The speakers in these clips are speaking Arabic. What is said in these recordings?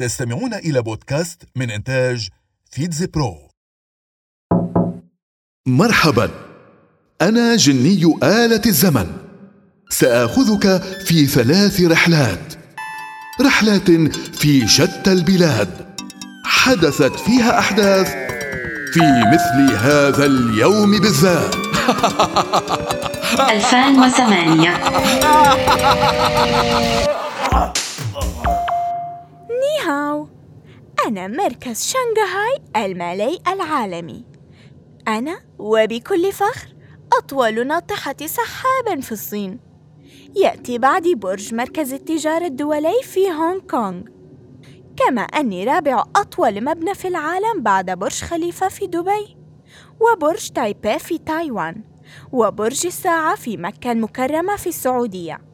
تستمعون إلى بودكاست من إنتاج فيتز برو. مرحبا. أنا جني آلة الزمن. سآخذك في ثلاث رحلات. رحلات في شتى البلاد. حدثت فيها أحداث في مثل هذا اليوم بالذات. 2008 نيهاو أنا مركز شنغهاي المالي العالمي. أنا وبكل فخر أطول ناطحة سحاب في الصين. يأتي بعدي برج مركز التجارة الدولي في هونغ كونغ. كما أني رابع أطول مبنى في العالم بعد برج خليفة في دبي وبرج تايبي في تايوان وبرج الساعة في مكة المكرمة في السعودية.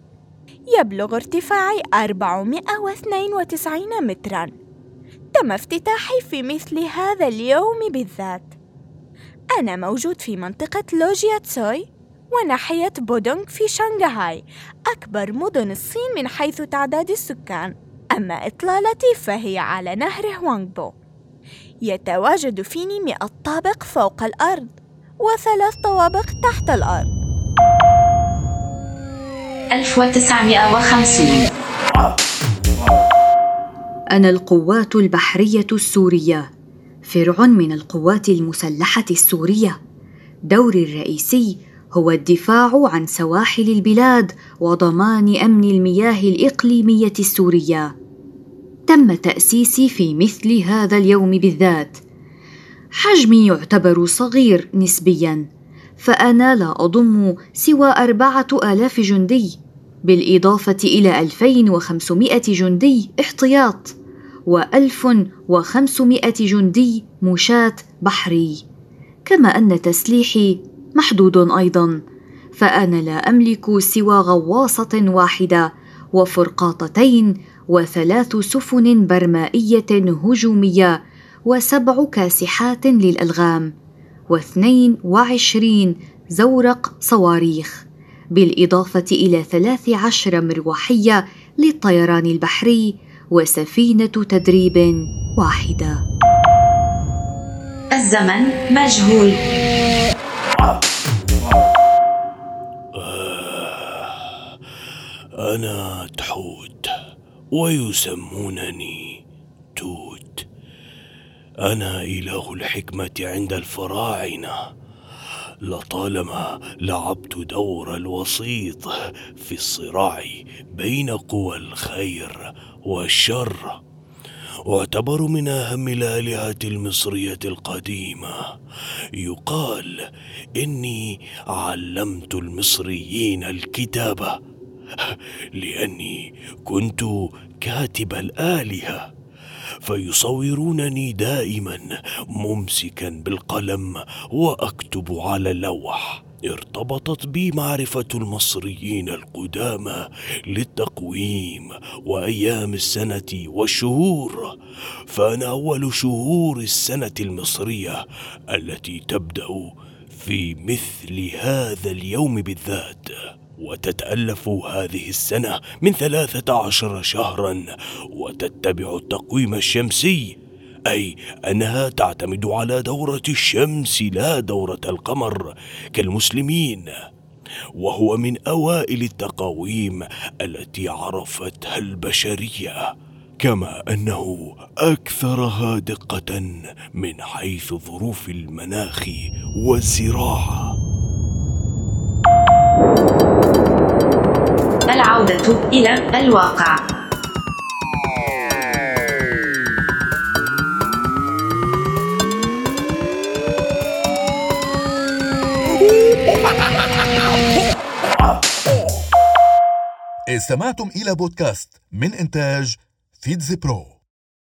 يبلغ ارتفاعي 492 متراً. تم افتتاحي في مثل هذا اليوم بالذات. أنا موجود في منطقة لوجيا تسوي وناحية بودونغ في شنغهاي أكبر مدن الصين من حيث تعداد السكان. أما إطلالتي فهي على نهر هوانغبو. يتواجد فيني مئة طابق فوق الأرض وثلاث طوابق تحت الأرض. 1950 أنا القوات البحرية السورية. فرع من القوات المسلحة السورية. دوري الرئيسي هو الدفاع عن سواحل البلاد وضمان أمن المياه الإقليمية السورية. تم تأسيسي في مثل هذا اليوم بالذات. حجمي يعتبر صغير نسبيا فأنا لا أضم سوى أربعة آلاف جندي. بالإضافة إلى 2500 جندي احتياط و1500 جندي مشاة بحري. كما أن تسليحي محدود أيضا فأنا لا أملك سوى غواصة واحدة وفرقاطتين وثلاث سفن برمائية هجومية وسبع كاسحات للألغام واثنين وعشرين زورق صواريخ. بالإضافة إلى ثلاث عشر مروحية للطيران البحري وسفينة تدريب واحدة. الزمن مجهول. أنا تحوت ويسمونني توت. أنا إله الحكمة عند الفراعنة. لطالما لعبت دور الوسيط في الصراع بين قوى الخير والشر. واعتبر من أهم الآلهة المصرية القديمة. يقال إني علمت المصريين الكتابة لأني كنت كاتب الآلهة. فيصورونني دائما ممسكا بالقلم وأكتب على اللوح. ارتبطت بي معرفة المصريين القدامى للتقويم وأيام السنة والشهور. فأنا أول شهور السنة المصرية التي تبدأ في مثل هذا اليوم بالذات. وتتألف هذه السنة من ثلاثة عشر شهرا وتتبع التقويم الشمسي. أي أنها تعتمد على دورة الشمس لا دورة القمر كالمسلمين. وهو من أوائل التقاويم التي عرفتها البشرية كما أنه أكثرها دقة من حيث ظروف المناخ والزراعة العودة إلى الواقع. استمعتم إلى بودكاست من إنتاج فيتز برو.